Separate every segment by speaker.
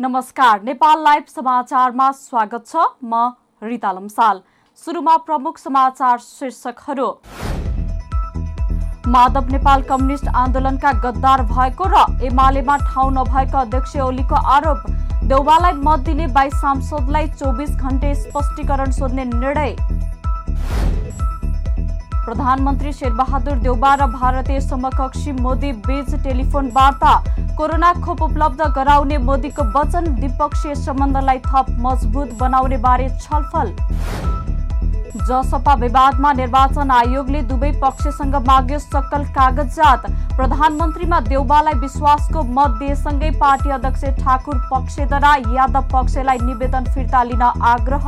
Speaker 1: नमस्कार नेपाल लाइभ समाचारमा स्वागत छ म रिता लम्साल। सुरुमा प्रमुख समाचार शीर्षकहरू। माधव नेपाल कम्युनिस्ट आन्दोलनका गद्दार भएको र एमालेमा ठाउँ नभएका अध्यक्ष ओलीको आरोप। देउबालाई मत दिने बाइस सांसदलाई चौबिस घण्टे स्पष्टीकरण सोध्ने निर्णय। प्रधानमन्त्री शेरबहादुर देउबा र भारतीय समकक्षी मोदी बीच टेलिफोन वार्ता। कोरोना खोप उपलब्ध गराउने मोदीको वचन द्विपक्षीय सम्बन्धलाई थप मजबुत बनाउने बारे छलफल। जसपा विवादमा निर्वाचन आयोगले दुवै पक्षसँग माग्यो सकल कागजात प्रधानमन्त्रीमा देउबालाई विश्वासको मत दिएसँगै पार्टी अध्यक्ष ठाकुर पक्षद्वारा यादव पक्षलाई निवेदन फिर्ता लिन आग्रह।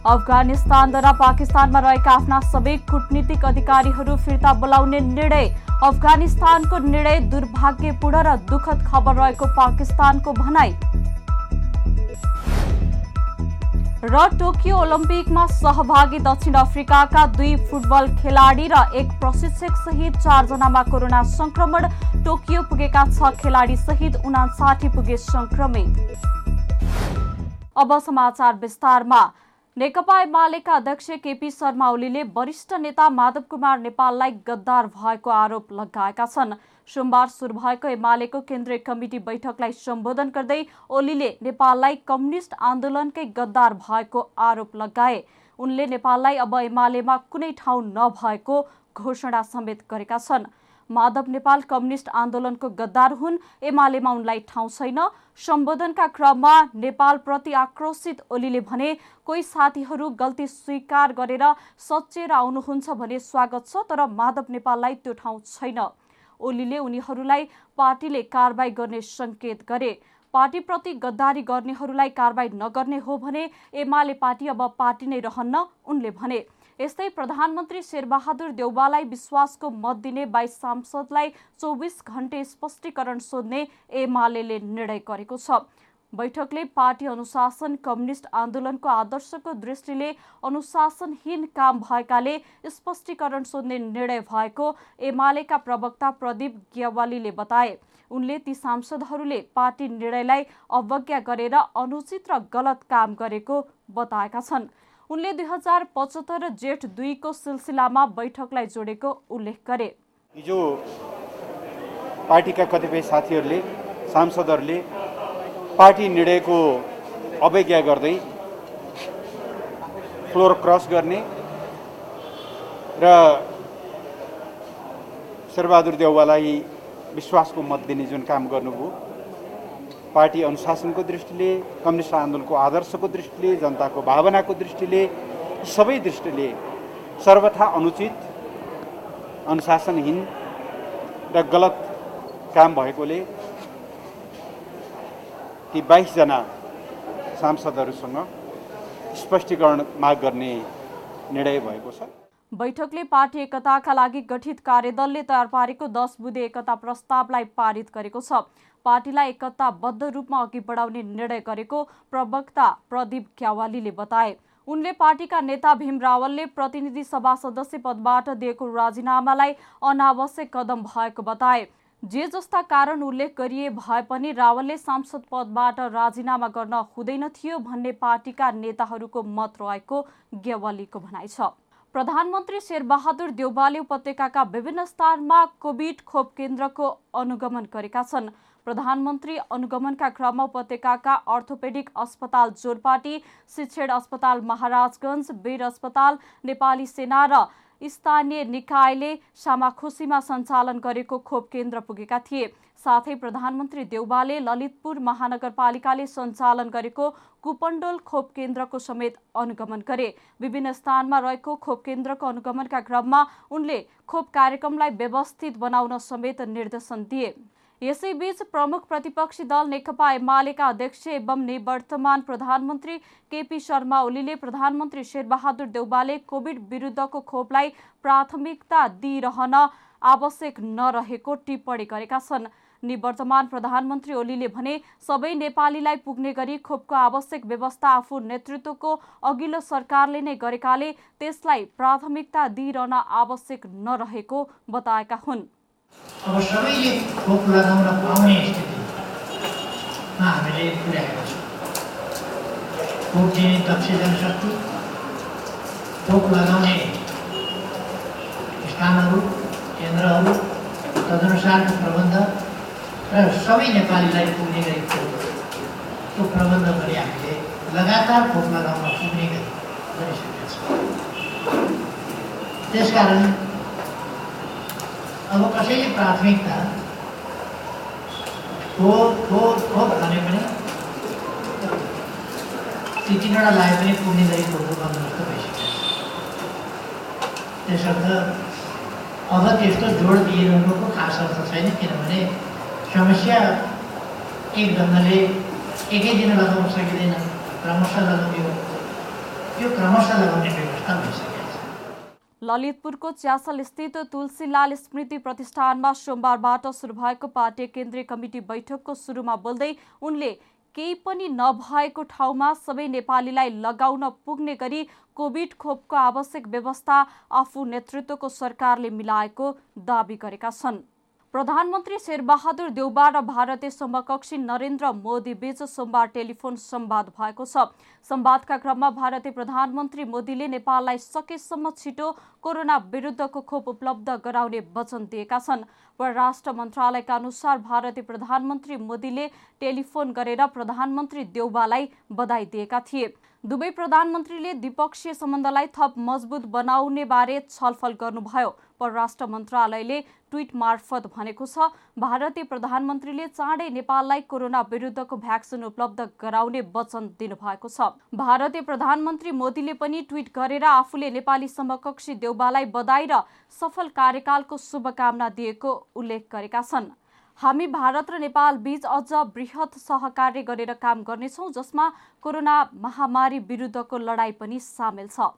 Speaker 1: अफगानिस्तानद्वारा पाकिस्तानमा रहेका आफ्ना सबै कूटनीतिक अधिकारीहरू फिर्ता बोलाउने निर्णय अफगानिस्तानको निर्णय दुर्भाग्यपूर्ण र दुखद खबर रहेको पाकिस्तानको भनाई। र टोकियो ओलम्पिकमा सहभागी दक्षिण अफ्रिकाका दुई फुटबल खेलाडी र एक प्रशिक्षक सहित चारजनामा कोरोना संक्रमण टोकियो पुगेका छ खेलाडी सहित उनासाठी पुगे संक्रमित अब समाचार विस्तारमा। नेकपा एमालेका अध्यक्ष केपी शर्मा ओलीले वरिष्ठ नेता माधव कुमार नेपाललाई गद्दार भएको आरोप लगाएका छन्। सोमबार सुरु भएको एमालेको केन्द्रीय कमिटी बैठकलाई सम्बोधन गर्दै ओलीले नेपाललाई कम्युनिस्ट आन्दोलनकै गद्दार भएको आरोप लगाए। उनले नेपाललाई अब एमालेमा कुनै ठाउँ नभएको घोषणा समेत गरेका छन्। माधव नेपाल कम्युनिस्ट आन्दोलनको गद्दार हुन्। एमालेमा उनलाई ठाउँ छैन। सम्बोधनका क्रममा नेपालप्रति आक्रोशित ओलीले भने कोही साथीहरू गल्ती स्वीकार गरेर सचेर आउनुहुन्छ भने स्वागत छ तर माधव नेपाललाई त्यो ठाउँ छैन। ओलीले उनीहरूलाई पार्टीले कारवाही गर्ने सङ्केत गरे। पार्टीप्रति गद्दारी गर्नेहरूलाई कारवाही नगर्ने हो भने एमाले पार्टी अब पार्टी नै रहन्न उनले भने। यस्तै प्रधानमन्त्री शेरबहादुर देउबालाई विश्वासको मत दिने बाइस सांसदलाई चौबिस घण्टे स्पष्टीकरण सोध्ने एमाले निर्णय गरेको छ। बैठकले पार्टी अनुशासन कम्युनिस्ट आन्दोलनको आदर्शको दृष्टिले अनुशासनहीन काम भएकाले स्पष्टीकरण सोध्ने निर्णय भएको एमालेका प्रवक्ता प्रदीप ग्यावालीले बताए। उनले ती सांसदहरूले पार्टी निर्णयलाई अवज्ञा गरेर अनुचित र गलत काम गरेको बताएका छन्। उनले दुई हजार पचहत्तर जेठ दुईको सिलसिलामा बैठकलाई जोडेको उल्लेख गरे।
Speaker 2: हिजो पार्टीका कतिपय साथीहरूले सांसदहरूले पार्टी निर्णयको अवज्ञा गर्दै फ्लोर क्रस गर्ने र शेरबहादुर देउवालाई विश्वासको मत दिने जुन काम गर्नुभयो पार्टी अनुशासनको दृष्टिले कम्युनिस्ट आन्दोलनको आदर्शको दृष्टिले जनताको भावनाको दृष्टिले सबै दृष्टिले सर्वथा अनुचित अनुशासनहीन र गलत काम भएकोले ती बाइसजना सांसदहरूसँग स्पष्टीकरण माग गर्ने निर्णय भएको छ।
Speaker 1: बैठकले पार्टी एकताका लागि गठित कार्यदलले तयार पारेको दस बुधे एकता प्रस्तावलाई पारित गरेको छ। पार्टीलाई एकताबद्ध रूपमा अघि बढाउने निर्णय गरेको प्रवक्ता प्रदीप क्यावालीले बताए। उनले पार्टीका नेता भीम रावलले प्रतिनिधि सभा सदस्य पदबाट दिएको राजीनामालाई अनावश्यक कदम भएको बताए। जे जस्ता कारण उल्लेख गरिए भए पनि रावलले सांसद पदबाट राजीनामा गर्न हुँदैन थियो भन्ने पार्टीका नेताहरूको मत रहेको गेवालीको भनाइ छ। प्रधानमन्त्री शेरबहादुर देउबाले उपत्यकाका विभिन्न स्थानमा कोभिड खोप केन्द्रको अनुगमन गरेका छन्। प्रधानमन्त्री अनुगमनका क्रममा उपत्यकाका अर्थोपेडिक अस्पताल जोरपाटी शिक्षण अस्पताल महाराजगञ्ज वीर अस्पताल नेपाली सेना र स्थानीय निकायले सामाखुसीमा सञ्चालन गरेको खोप केन्द्र पुगेका थिए। साथै प्रधानमन्त्री देउबाले ललितपुर महानगरपालिकाले सञ्चालन गरेको कुपण्डोल खोप केन्द्रको समेत अनुगमन गरे। विभिन्न स्थानमा रहेको खोप केन्द्रको अनुगमनका क्रममा उनले खोप कार्यक्रमलाई व्यवस्थित बनाउन समेत निर्देशन दिए। यसैबीच प्रमुख प्रतिपक्षी दल नेकपा एमालेका अध्यक्ष एवं निवर्तमान प्रधानमन्त्री केपी शर्मा ओलीले प्रधानमन्त्री शेरबहादुर देउबाले कोविड विरुद्धको खोपलाई प्राथमिकता दिइरहन आवश्यक नरहेको टिप्पणी गरेका छन्। निवर्तमान प्रधानमन्त्री ओलीले भने सबै नेपालीलाई पुग्ने गरी खोपको आवश्यक व्यवस्था आफू नेतृत्वको अघिल्लो सरकारले नै गरेकाले त्यसलाई प्राथमिकता दिइरहन आवश्यक नरहेको बताएका हुन्।
Speaker 3: अब सबैले खोप लगाउन पाउने स्थिति हामीले पुर्याएका छौँ खोप दिने दक्ष जनशक्ति खोप लगाउने स्थानहरू केन्द्रहरू तदनुसारको प्रबन्ध र सबै नेपालीलाई पुग्ने गरी त्यो प्रबन्ध पनि हामीले लगातार खोप लगाउन पुग्ने गरी गरिसकेका छौँ त्यसकारण अब कसैले प्राथमिकता खोप खोप खोप भने पनि ती तिनवटा लाए पनि पुग्ने गरी खोपको बन्दोबस्त भइसकेको छ त्यसर्थ अब त्यस्तो जोड दिइरहनुको खास अर्थ छैन किनभने समस्या एक ढङ्गले एकै दिन लगाउन सकिँदैन क्रमशः लगाउने यो क्रमशः लगाउने व्यवस्था भइसकेको छ
Speaker 1: ललितपुरको च्यासल स्थित तुलसीलाल स्मृति प्रतिष्ठानमा सोमबारबाट सुरु भएको पार्टी केन्द्रीय कमिटी बैठकको सुरुमा बोल्दै उनले केही पनि नभएको ठाउँमा सबै नेपालीलाई लगाउन पुग्ने गरी कोभिड खोपको आवश्यक व्यवस्था आफू नेतृत्वको सरकारले मिलाएको दावी गरेका छन्। प्रधानमन्त्री शेरबहादुर देउबा र भारतीय समकक्षी नरेन्द्र मोदी बीच सोमबार टेलिफोन संवाद भएको छ। संवादका क्रममा भारतीय प्रधानमन्त्री मोदीले नेपाललाई सकेसम्म छिटो कोरोना विरुद्धको खोप उपलब्ध गराउने वचन दिएका छन्। परराष्ट्र मन्त्रालयका अनुसार भारतीय प्रधानमन्त्री मोदीले टेलिफोन गरेर प्रधानमन्त्री देउबालाई बधाई दिएका थिए। दुवै प्रधानमन्त्रीले द्विपक्षीय सम्बन्धलाई थप मजबुत बनाउने बारे छलफल गर्नुभयो। परराष्ट्र मन्त्रालयले ट्विट मार्फत भनेको छ भारतीय प्रधानमन्त्रीले चाँडै नेपाललाई कोरोना विरुद्धको भ्याक्सिन उपलब्ध गराउने वचन दिनुभएको छ। भारतीय प्रधानमन्त्री मोदीले पनि ट्विट गरेर आफूले नेपाली समकक्षी देउबालाई बधाई र सफल कार्यकालको शुभकामना दिएको उल्लेख गरेका छन्। हामी भारत र नेपाल बीच अझ वृहत सहकार्य गरेर काम गर्नेछौँ जसमा कोरोना महामारी विरुद्धको लडाईँ पनि सामेल छ।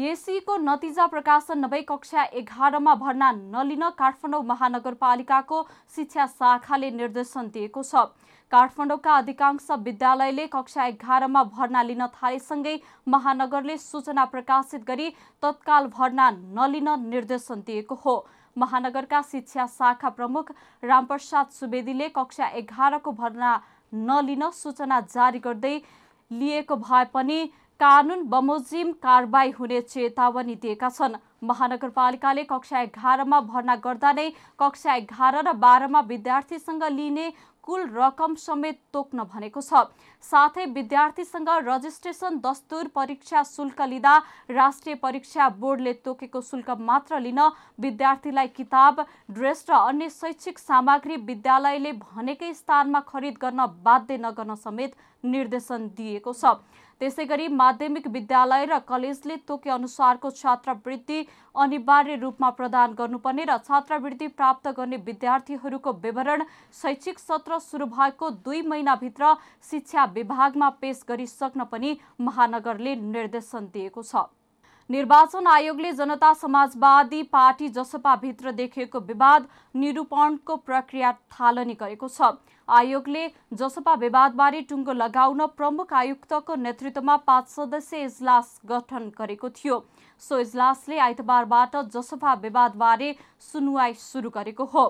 Speaker 1: एसीको नतिजा प्रकाशन नभई कक्षा एघारमा भर्ना नलिन काठमाडौँ महानगरपालिकाको शिक्षा शाखाले निर्देशन दिएको छ। काठमाडौँका अधिकांश विद्यालयले कक्षा एघारमा भर्ना लिन थालेसँगै महानगरले सूचना प्रकाशित गरी तत्काल भर्ना नलिन निर्देशन दिएको हो। महानगरका शिक्षा शाखा प्रमुख रामप्रसाद सुवेदीले कक्षा एघारको भर्ना नलिन सूचना जारी गर्दै लिएको भए पनि कानुन बमोजिम कारवाही हुने चेतावनी दिएका छन्। महानगरपालिकाले कक्षा एघारमा भर्ना गर्दा नै कक्षा एघार र बाह्रमा विद्यार्थीसँग लिने कुल रकम समेत तोक्न भनेको छ। साथै विद्यार्थीसँग रजिस्ट्रेसन दस्तुर परीक्षा शुल्क लिँदा राष्ट्रिय परीक्षा बोर्डले तोकेको शुल्क मात्र लिन विद्यार्थीलाई किताब ड्रेस र अन्य शैक्षिक सामग्री विद्यालयले भनेकै स्थानमा खरिद गर्न बाध्य नगर्न समेत निर्देशन दिएको छ। त्यसै गरी माध्यमिक विद्यालय र कलेजले तोके अनुसारको छात्रवृत्ति अनिवार्य रूपमा प्रदान गर्नुपर्ने र छात्रवृत्ति प्राप्त गर्ने विद्यार्थीहरूको विवरण शैक्षिक सत्र सुरु भएको दुई महिनाभित्र शिक्षा विभागमा पेश गरिसक्न पनि महानगरले निर्देशन दिएको छ। निर्वाचन आयोगले जनता समाजवादी पार्टी जसपाभित्र देखिएको विवाद निरूपणको प्रक्रिया थालनी गरेको छ। आयोगले जसपा विवादबारे टुङ्गो लगाउन प्रमुख आयुक्तको नेतृत्वमा पाँच सदस्यीय इजलास गठन गरेको थियो। सो इजलासले आइतबारबाट जसपा विवादबारे सुनवाई सुरु गरेको हो।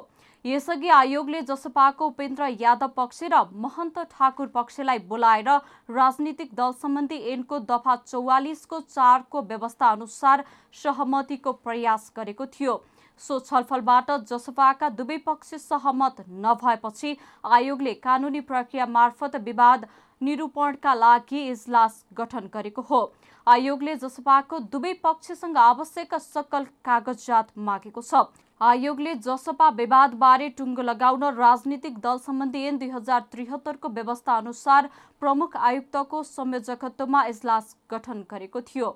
Speaker 1: यसअघि आयोगले जसपाको उपेन्द्र यादव पक्ष र महन्त ठाकुर पक्षलाई बोलाएर राजनीतिक दल सम्बन्धी ऐनको दफा चौवालिसको चारको व्यवस्था अनुसार सहमतिको प्रयास गरेको थियो। सो छलफलबाट जसपाका दुवै पक्ष सहमत नभएपछि आयोगले कानुनी प्रक्रिया मार्फत विवाद निरूपणका लागि इजलास गठन गरेको हो। आयोगले जसपाको दुवै पक्षसँग आवश्यक सकल कागजात मागेको छ। आयोगले जसपा विवादबारे टुङ्गो लगाउन राजनीतिक दल सम्बन्धी ऐन दुई हजार त्रिहत्तरको व्यवस्था अनुसार प्रमुख आयुक्तको संयोजकत्वमा इजलास गठन गरेको थियो।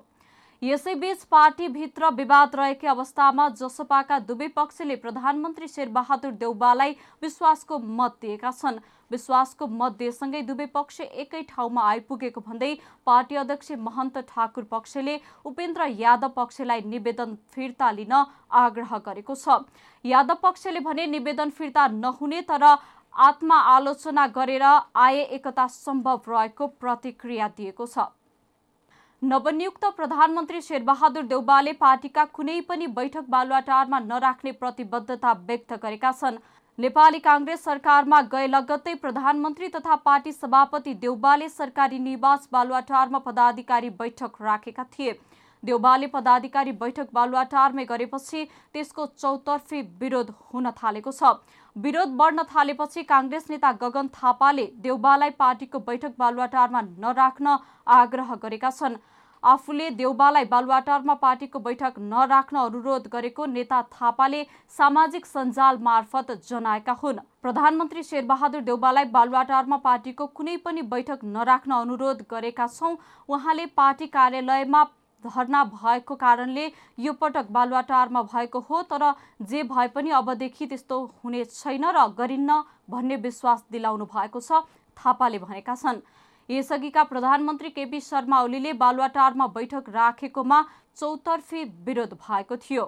Speaker 1: यसैबीच पार्टीभित्र विवाद रहेकै अवस्थामा जसपाका दुवै पक्षले प्रधानमन्त्री शेरबहादुर देउबालाई विश्वासको मत दिएका छन्। विश्वासको मत दिएसँगै दुवै पक्ष एकै ठाउँमा आइपुगेको भन्दै पार्टी अध्यक्ष महन्त ठाकुर पक्षले उपेन्द्र यादव पक्षलाई निवेदन फिर्ता लिन आग्रह गरेको छ। यादव पक्षले भने निवेदन फिर्ता नहुने तर आत्मा आलोचना गरेर आए एकता सम्भव रहेको प्रतिक्रिया दिएको छ। नवनियुक्त प्रधानमन्त्री शेरबहादुर देउबाले पार्टीका कुनै पनि बैठक बालुवाटारमा नराख्ने प्रतिबद्धता व्यक्त गरेका छन्। नेपाली काङ्ग्रेस सरकारमा गए लगत्तै प्रधानमन्त्री तथा पार्टी सभापति देउबाले सरकारी निवास बालुवाटारमा पदाधिकारी बैठक राखेका थिए। देउबाले पदाधिकारी बैठक बालुवाटारमै गरेपछि त्यसको चौतर्फी विरोध हुन थालेको छ। विरोध बढ्न थालेपछि काङ्ग्रेस नेता गगन थापाले देउबालाई पार्टीको बैठक बालुवाटारमा नराख्न आग्रह गरेका छन्। आफूले देउबालाई बालुवाटारमा पार्टीको बैठक नराख्न अनुरोध गरेको नेता थापाले सामाजिक सञ्जाल मार्फत जनाएका हुन्। प्रधानमन्त्री शेरबहादुर देउबालाई बालुवाटारमा पार्टीको कुनै पनि बैठक नराख्न अनुरोध गरेका छौँ। उहाँले पार्टी कार्यालयमा धरना भएको कारणले यो पटक बालुवाटारमा भएको हो तर जे भए पनि अबदेखि त्यस्तो हुने छैन र गरिन्न भन्ने विश्वास दिलाउनु भएको छ थापाले भनेका छन्। यसअघिका प्रधानमन्त्री केपी शर्मा ओलीले बालुवाटारमा बैठक राखेकोमा चौतर्फी विरोध भएको थियो।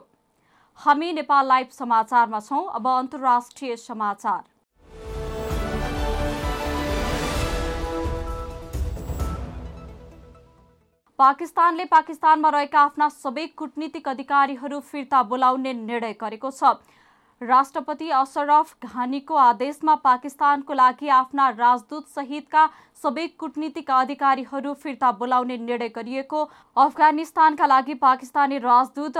Speaker 1: हामी नेपाल लाइभ समाचारमा छौँ। अब अन्तर्राष्ट्रिय समाचार। पाकिस्तानले पाकिस्तानमा रहेका आफ्ना सबै कुटनीतिक अधिकारीहरू फिर्ता बोलाउने निर्णय गरेको छ। राष्ट्रपति अशरफ घानीको आदेशमा पाकिस्तानको लागि आफ्ना राजदूत सहितका सबै कुटनीतिक अधिकारीहरू फिर्ता बोलाउने निर्णय गरिएको अफगानिस्तानका लागि पाकिस्तानी राजदूत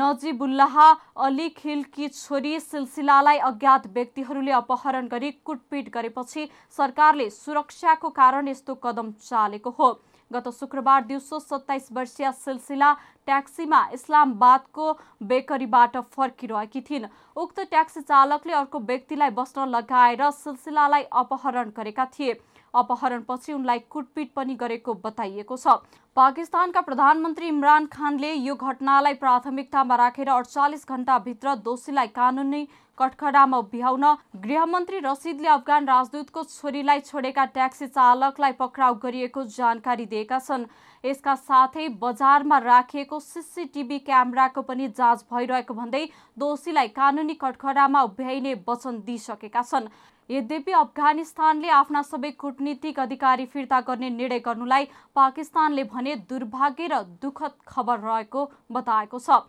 Speaker 1: नजिबुल्लाह अली खिलकी छोरी सिलसिलालाई अज्ञात व्यक्तिहरूले अपहरण गरी कुटपिट गरेपछि सरकारले सुरक्षाको कारण यस्तो कदम चालेको हो। गत शुक्रबार दिउँसो सत्ताइस वर्षीय सिलसिला ट्याक्सीमा इस्लामाबादको बेकरीबाट फर्किरहेकी थिइन्। उक्त ट्याक्सी चालकले अर्को व्यक्तिलाई बस्न लगाएर सिलसिलालाई अपहरण गरेका थिए। अपहरणपछि उनलाई कुटपिट पनि गरेको बताइएको छ। पाकिस्तानका प्रधानमन्त्री इमरान खानले यो घटनालाई प्राथमिकतामा राखेर अडचालिस घण्टाभित्र दोषीलाई कानुनी कठखडामा उभ्याउन गृहमन्त्री रसिदले अफगान राजदूतको छोरीलाई छोडेका ट्याक्सी चालकलाई पक्राउ गरिएको जानकारी दिएका छन्। यसका साथै बजारमा राखिएको सिसिटिभी क्यामेराको पनि जाँच भइरहेको भन्दै दोषीलाई कानुनी कठखडामा उभ्याइने वचन दिइसकेका छन्। यद्यपि अफगानिस्तानले आफ्ना सबै कूटनीतिक अधिकारी फिर्ता गर्ने निर्णय गर्नुलाई पाकिस्तानले भने दुर्भाग्य र दुःखद खबर रहेको बताएको छ।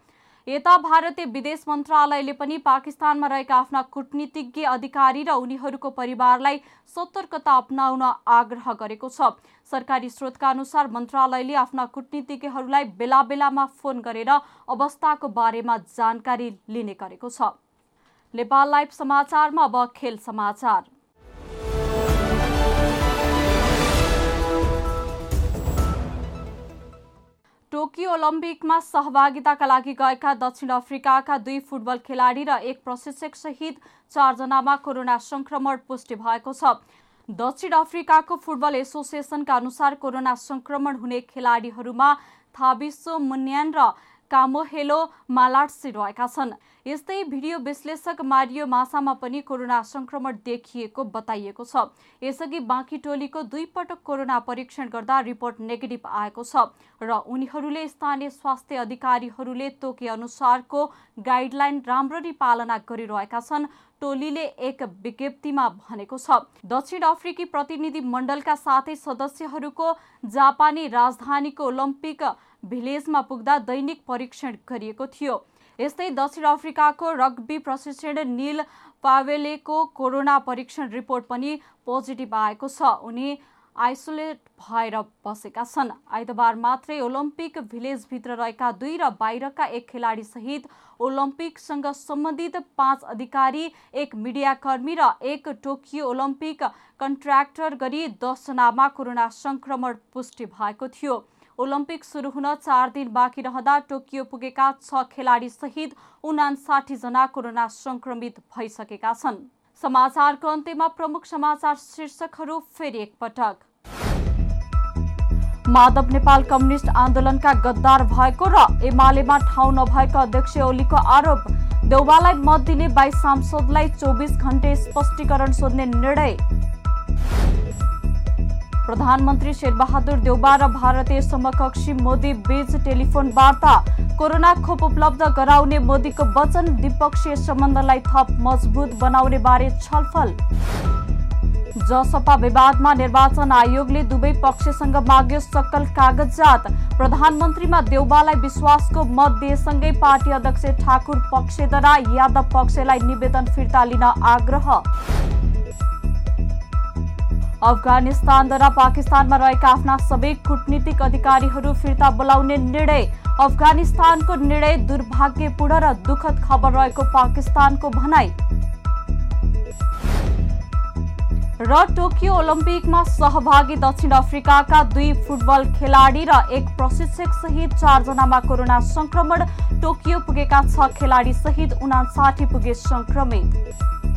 Speaker 1: यता भारतीय विदेश मन्त्रालयले पनि पाकिस्तानमा रहेका आफ्ना कूटनीतिज्ञ अधिकारी र उनीहरूको परिवारलाई सतर्कता अप्नाउन आग्रह गरेको छ। सरकारी स्रोतका अनुसार मन्त्रालयले आफ्ना कूटनीतिज्ञहरूलाई बेला बेलामा फोन गरेर अवस्थाको बारेमा जानकारी लिने गरेको छ। नेपाल लाइभ समाचारमा अब खेल समाचार। टोकियो ओलम्पिकमा सहभागिताका लागि गएका दक्षिण अफ्रिकाका दुई फुटबल खेलाडी र एक प्रशिक्षक सहित चारजनामा कोरोना संक्रमण पुष्टि भएको छ। दक्षिण अफ्रिकाको फुटबल एसोसिएसनका अनुसार कोरोना संक्रमण हुने खेलाडीहरूमा थाबिसो मुन्यान र कामोहेलो मालाट्सी रहेका छन्। यस्तै भिडियो विश्लेषक मारियो मासामा पनि कोरोना संक्रमण देखिएको बताइएको छ। यसअघि बाँकी टोलीको दुई पटक कोरोना परीक्षण गर्दा रिपोर्ट नेगेटिभ आएको छ र उनीहरूले स्थानीय स्वास्थ्य अधिकारीहरूले तोके अनुसारको गाइडलाइन राम्ररी पालना गरिरहेका छन् टोलीले एक विज्ञप्तिमा भनेको छ। दक्षिण अफ्रिकी प्रतिनिधि मण्डलका साथै सदस्यहरूको जापानी राजधानीको ओलम्पिक भिलेजमा पुग्दा दैनिक परीक्षण गरिएको थियो। यस्तै दक्षिण अफ्रिकाको रग्बी प्रशिक्षण निल पावेलेको कोरोना परीक्षण रिपोर्ट पनि पोजिटिभ आएको छ। उनी आइसोलेट भएर बसेका छन्। आइतबार मात्रै ओलम्पिक भिलेजभित्र रहेका दुई र बाहिरका एक खेलाडी सहित ओलम्पिकसँग सम्बन्धित पाँच अधिकारी एक मिडियाकर्मी र एक टोकियो ओलम्पिक कन्ट्र्याक्टर गरी दसजनामा कोरोना संक्रमण पुष्टि भएको थियो। ओलम्पिक सुरु हुन चार दिन बाँकी रहँदा टोकियो पुगेका छ खेलाडी सहित उनासाठी जना कोरोना संक्रमित भइसकेका छन्। समाचारको अन्त्यमा प्रमुख समाचार शीर्षकहरू फेरि एकपटक। माधव नेपाल कम्युनिस्ट आन्दोलनका गद्दार भएको र एमालेमा ठाउँ नभएको अध्यक्ष ओलीको आरोप देउबालाई मत दिने बाइस सांसदलाई चौबिस घण्टे स्पष्टीकरण सोध्ने निर्णय। प्रधानमन्त्री शेरबहादुर देउबा र भारतीय समकक्षी मोदी बीच टेलिफोन वार्ता। कोरोना खोप उपलब्ध गराउने मोदीको वचन द्विपक्षीय सम्बन्धलाई थप मजबुत बनाउने बारे छलफल। जसपा विवादमा निर्वाचन आयोगले दुवै पक्षसँग माग्यो सक्कल कागजात प्रधानमन्त्रीमा देउबालाई विश्वासको मत दिएसँगै पार्टी अध्यक्ष ठाकुर पक्षद्वारा यादव पक्षलाई निवेदन फिर्ता लिन आग्रह। अफगानिस्तानद्वारा पाकिस्तानमा रहेका आफ्ना सबै कूटनीतिक अधिकारीहरू फिर्ता बोलाउने निर्णय अफगानिस्तानको निर्णय दुर्भाग्यपूर्ण र दुखद खबर रहेको पाकिस्तानको भनाई। र टोकियो ओलम्पिकमा सहभागी दक्षिण अफ्रिकाका दुई फुटबल खेलाडी र एक प्रशिक्षक सहित चारजनामा कोरोना संक्रमण टोकियो पुगेका छ खेलाडी सहित उनासाठी पुगे संक्रमित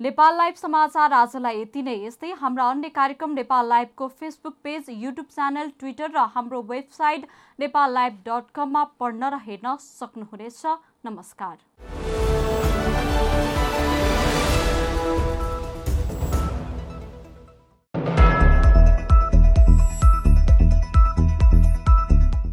Speaker 1: नेपाल लाइभ समाचार आजलाई यति नै। यस्तै हाम्रा अन्य कार्यक्रम Nepal लाइभको Facebook page YouTube channel Twitter र हाम्रो वेबसाइट नेपाल लाइभ डट कममा पढ्न र हेर्न सक्नुहुनेछ। नमस्कार।